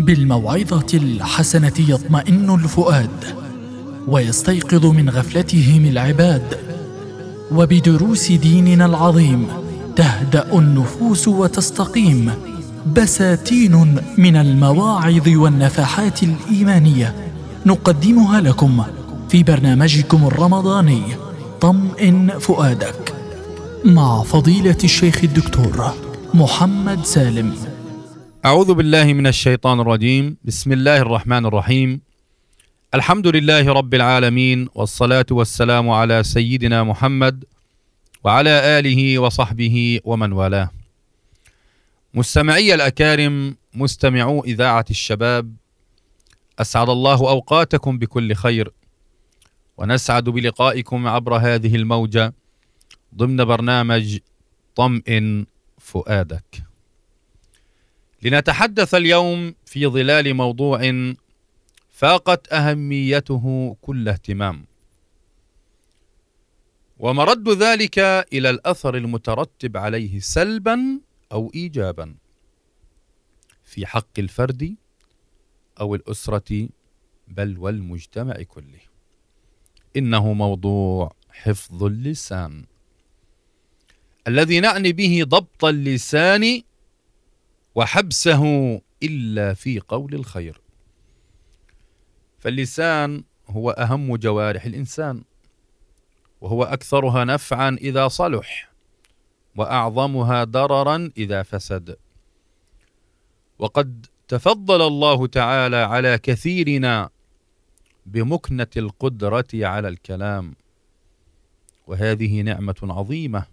بالموعظة الحسنة يطمئن الفؤاد ويستيقظ من غفلتهم العباد. وبدروس ديننا العظيم تهدأ النفوس وتستقيم. بساتين من المواعظ والنفحات الإيمانية نقدمها لكم في برنامجكم الرمضاني طمئن فؤادك. مع فضيلة الشيخ الدكتور محمد سالم. أعوذ بالله من الشيطان الرجيم. بسم الله الرحمن الرحيم. الحمد لله رب العالمين والصلاة والسلام على سيدنا محمد وعلى آله وصحبه ومن والاه. مستمعي الأكارم مستمعو إذاعة الشباب أسعد الله أوقاتكم بكل خير ونسعد بلقائكم عبر هذه الموجة ضمن برنامج طمئن فؤادك. لنتحدث اليوم في ظلال موضوع فاقت أهميته كل اهتمام. ومرد ذلك إلى الأثر المترتب عليه سلبا أو ايجابا في حق الفرد أو الأسرة بل والمجتمع كله. إنه موضوع حفظ اللسان. الذي نعني به ضبط اللسان وحبسه إلا في قول الخير. فاللسان هو أهم جوارح الإنسان وهو أكثرها نفعا إذا صلح وأعظمها ضررا إذا فسد. وقد تفضل الله تعالى على كثيرنا بمكنة القدرة على الكلام. وهذه نعمة عظيمة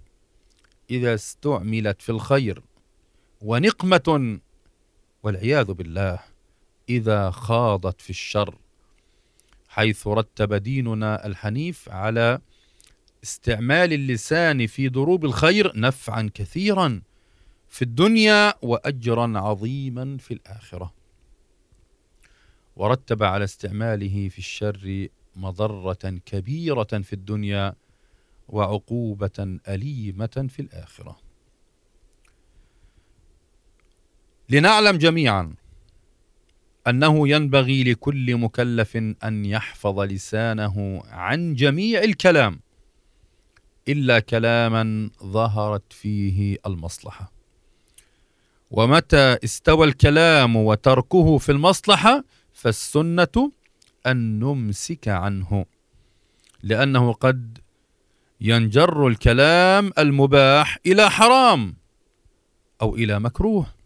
إذا استعملت في الخير. ونقمة والعياذ بالله إذا خاضت في الشر حيث رتب ديننا الحنيف على استعمال اللسان في دروب الخير نفعا كثيرا في الدنيا واجرا عظيما في الآخرة. ورتب على استعماله في الشر مضرة كبيرة في الدنيا وعقوبة أليمة في الآخرة. لنعلم جميعا أنه ينبغي لكل مكلف أن يحفظ لسانه عن جميع الكلام إلا كلاما ظهرت فيه المصلحة. ومتى استوى الكلام وتركه في المصلحة فالسنة أن نمسك عنه لأنه قد ينجر الكلام المباح إلى حرام أو إلى مكروه.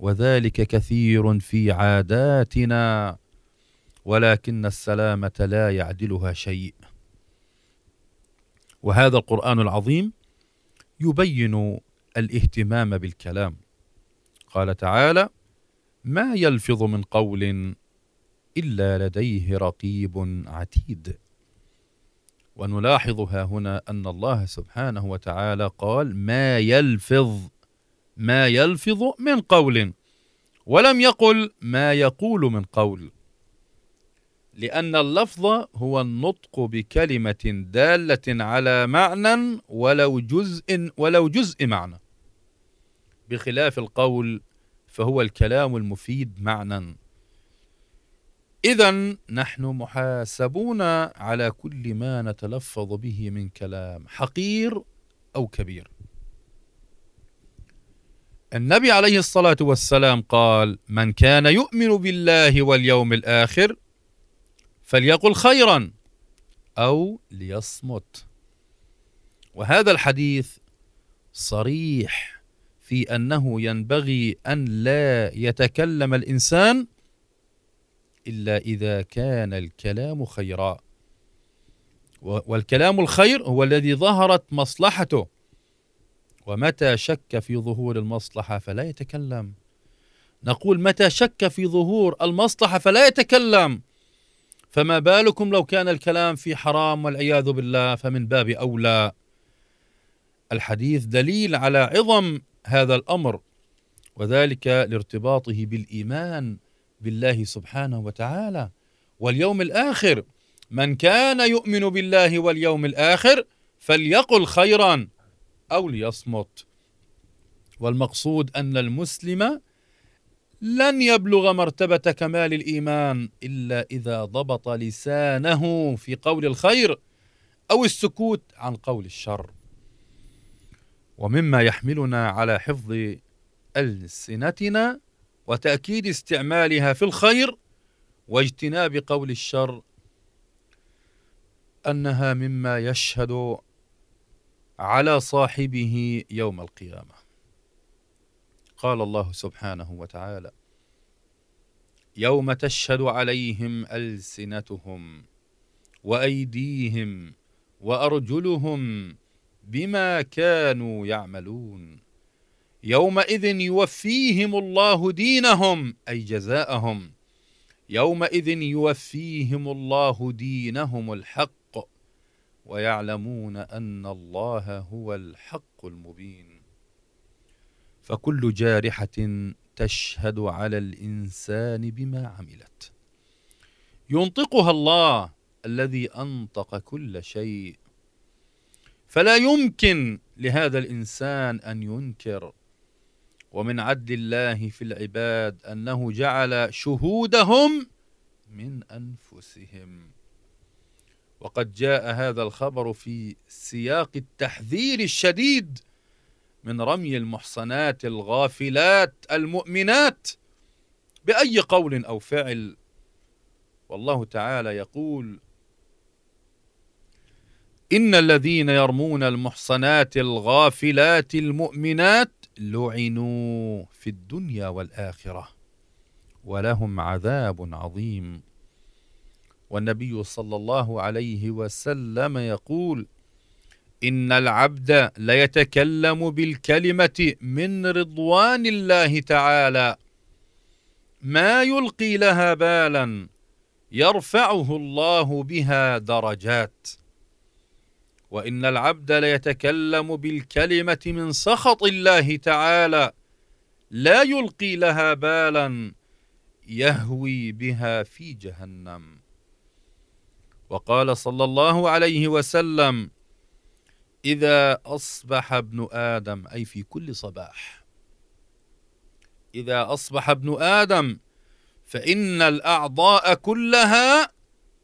وذلك كثير في عاداتنا ولكن السلامة لا يعدلها شيء. وهذا القرآن العظيم يبين الاهتمام بالكلام. قال تعالى ما يلفظ من قول إلا لديه رقيب عتيد. ونلاحظ ها هنا أن الله سبحانه وتعالى قال ما يلفظ ما يلفظ من قول ولم يقل ما يقول من قول لأن اللفظ هو النطق بكلمة دالة على معنى ولو جزء ولو جزء معنى. بخلاف القول فهو الكلام المفيد معنى. إذا نحن محاسبون على كل ما نتلفظ به من كلام حقير أو كبير. النبي عليه الصلاة والسلام قال من كان يؤمن بالله واليوم الآخر فليقل خيرا أو ليصمت. وهذا الحديث صريح في أنه ينبغي أن لا يتكلم الإنسان إلا إذا كان الكلام خيرا. والكلام الخير هو الذي ظهرت مصلحته. ومتى شك في ظهور المصلحة فلا يتكلم. نقول متى شك في ظهور المصلحة فلا يتكلم. فما بالكم لو كان الكلام في حرام والعياذ بالله فمن باب أولى. الحديث دليل على عظم هذا الأمر وذلك لارتباطه بالإيمان بالله سبحانه وتعالى. واليوم الآخر من كان يؤمن بالله واليوم الآخر فليقل خيرا. أو ليصمت. والمقصود أن المسلم لن يبلغ مرتبة كمال الإيمان إلا إذا ضبط لسانه في قول الخير أو السكوت عن قول الشر. ومما يحملنا على حفظ ألسنتنا وتأكيد استعمالها في الخير واجتناب قول الشر أنها مما يشهد على صاحبه يوم القيامة. قال الله سبحانه وتعالى يوم تشهد عليهم ألسنتهم وأيديهم وأرجلهم بما كانوا يعملون. يومئذ يوفيهم الله دينهم أي جزاءهم. يومئذ يوفيهم الله دينهم الحق ويعلمون أن الله هو الحق المبين. فكل جارحة تشهد على الإنسان بما عملت. ينطقها الله الذي أنطق كل شيء. فلا يمكن لهذا الإنسان أن ينكر. ومن عدل الله في العباد أنه جعل شهودهم من أنفسهم. وقد جاء هذا الخبر في سياق التحذير الشديد من رمي المحصنات الغافلات المؤمنات بأي قول أو فعل. والله تعالى يقول إن الذين يرمون المحصنات الغافلات المؤمنات لعنوا في الدنيا والآخرة ولهم عذاب عظيم. والنبي صلى الله عليه وسلم يقول إن العبد ليتكلم بالكلمة من رضوان الله تعالى ما يلقي لها بالا يرفعه الله بها درجات. وإن العبد ليتكلم بالكلمة من سخط الله تعالى لا يلقي لها بالا يهوي بها في جهنم. وقال صلى الله عليه وسلم إذا أصبح ابن آدم أي في كل صباح إذا أصبح ابن آدم فإن الأعضاء كلها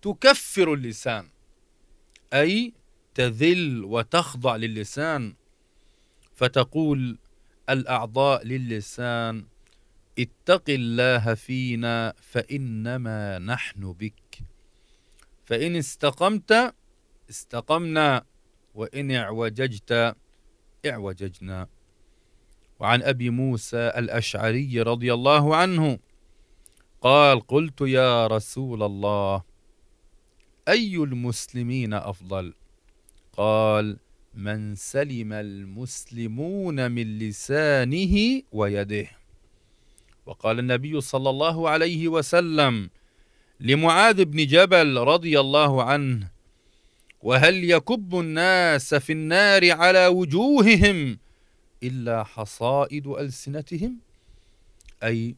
تكفر اللسان أي تذل وتخضع للسان فتقول الأعضاء للسان اتق الله فينا فإنما نحن بك فإن استقمت استقمنا وإن اعوججت اعوججنا. وعن أبي موسى الأشعري رضي الله عنه قال قلت يا رسول الله أي المسلمين أفضل؟ قال من سلم المسلمون من لسانه ويده. وقال النبي صلى الله عليه وسلم لمعاذ بن جبل رضي الله عنه وهل يكب الناس في النار على وجوههم إلا حصائد ألسنتهم؟ أي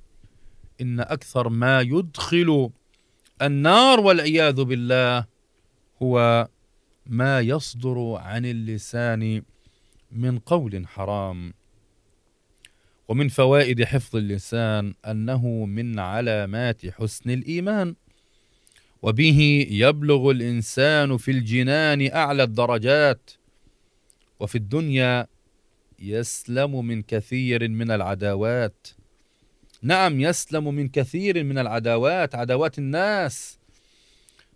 إن أكثر ما يدخل النار والعياذ بالله هو ما يصدر عن اللسان من قول حرام. ومن فوائد حفظ اللسان أنه من علامات حسن الإيمان. وبه يبلغ الإنسان في الجنان أعلى الدرجات وفي الدنيا يسلم من كثير من العداوات. نعم يسلم من كثير من العداوات عداوات الناس.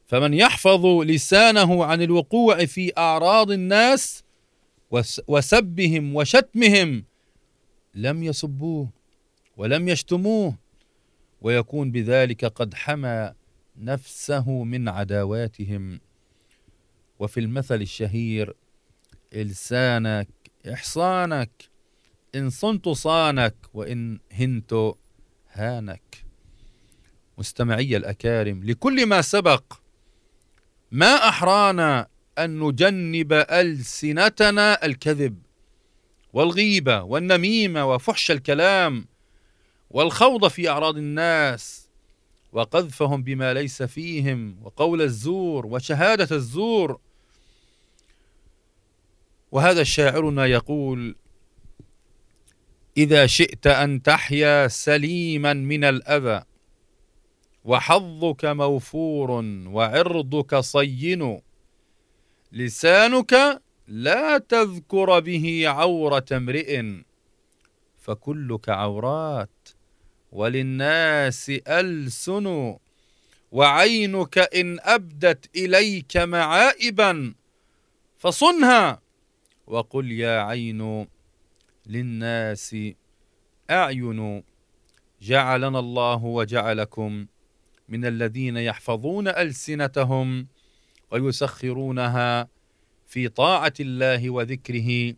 فمن يحفظ لسانه عن الوقوع في أعراض الناس وسبهم وشتمهم لم يسبوه ولم يشتموه ويكون بذلك قد حمى نفسه من عداواتهم. وفي المثل الشهير لسانك إحصانك إن صنت صانك وإن هنت هانك. مستمعي الأكارم لكل ما سبق ما أحرانا أن نجنب ألسنتنا الكذب والغيبة والنميمة وفحش الكلام والخوض في أعراض الناس وقذفهم بما ليس فيهم وقول الزور وشهادة الزور. وهذا شاعرنا يقول إذا شئت أن تحيا سليما من الأذى وحظك موفور وعرضك صين لسانك لا تذكر به عورة امرئ فكلك عورات. وللناس ألسن وعينك إن أبدت إليك معائبا فصنها. وقل يا عين للناس أعين جعلنا الله وجعلكم من الذين يحفظون ألسنتهم ويسخرونها في طاعة الله وذكره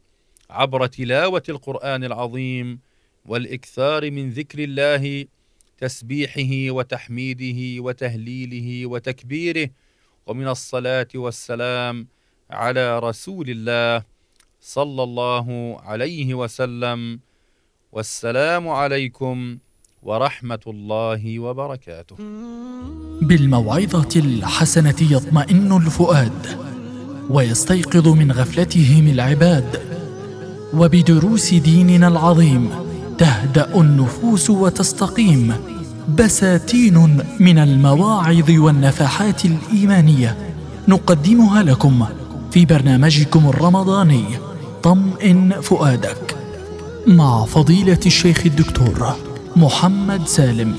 عبر تلاوة القرآن العظيم. والإكثار من ذكر الله تسبيحه وتحميده وتهليله وتكبيره ومن الصلاة والسلام على رسول الله صلى الله عليه وسلم. والسلام عليكم ورحمة الله وبركاته. بالموعظة الحسنة يطمئن الفؤاد ويستيقظ من غفلتهم العباد وبدروس ديننا العظيم تهدأ النفوس وتستقيم. بساتين من المواعظ والنفحات الإيمانية نقدمها لكم في برنامجكم الرمضاني طمئن فؤادك مع فضيلة الشيخ الدكتور محمد سالم.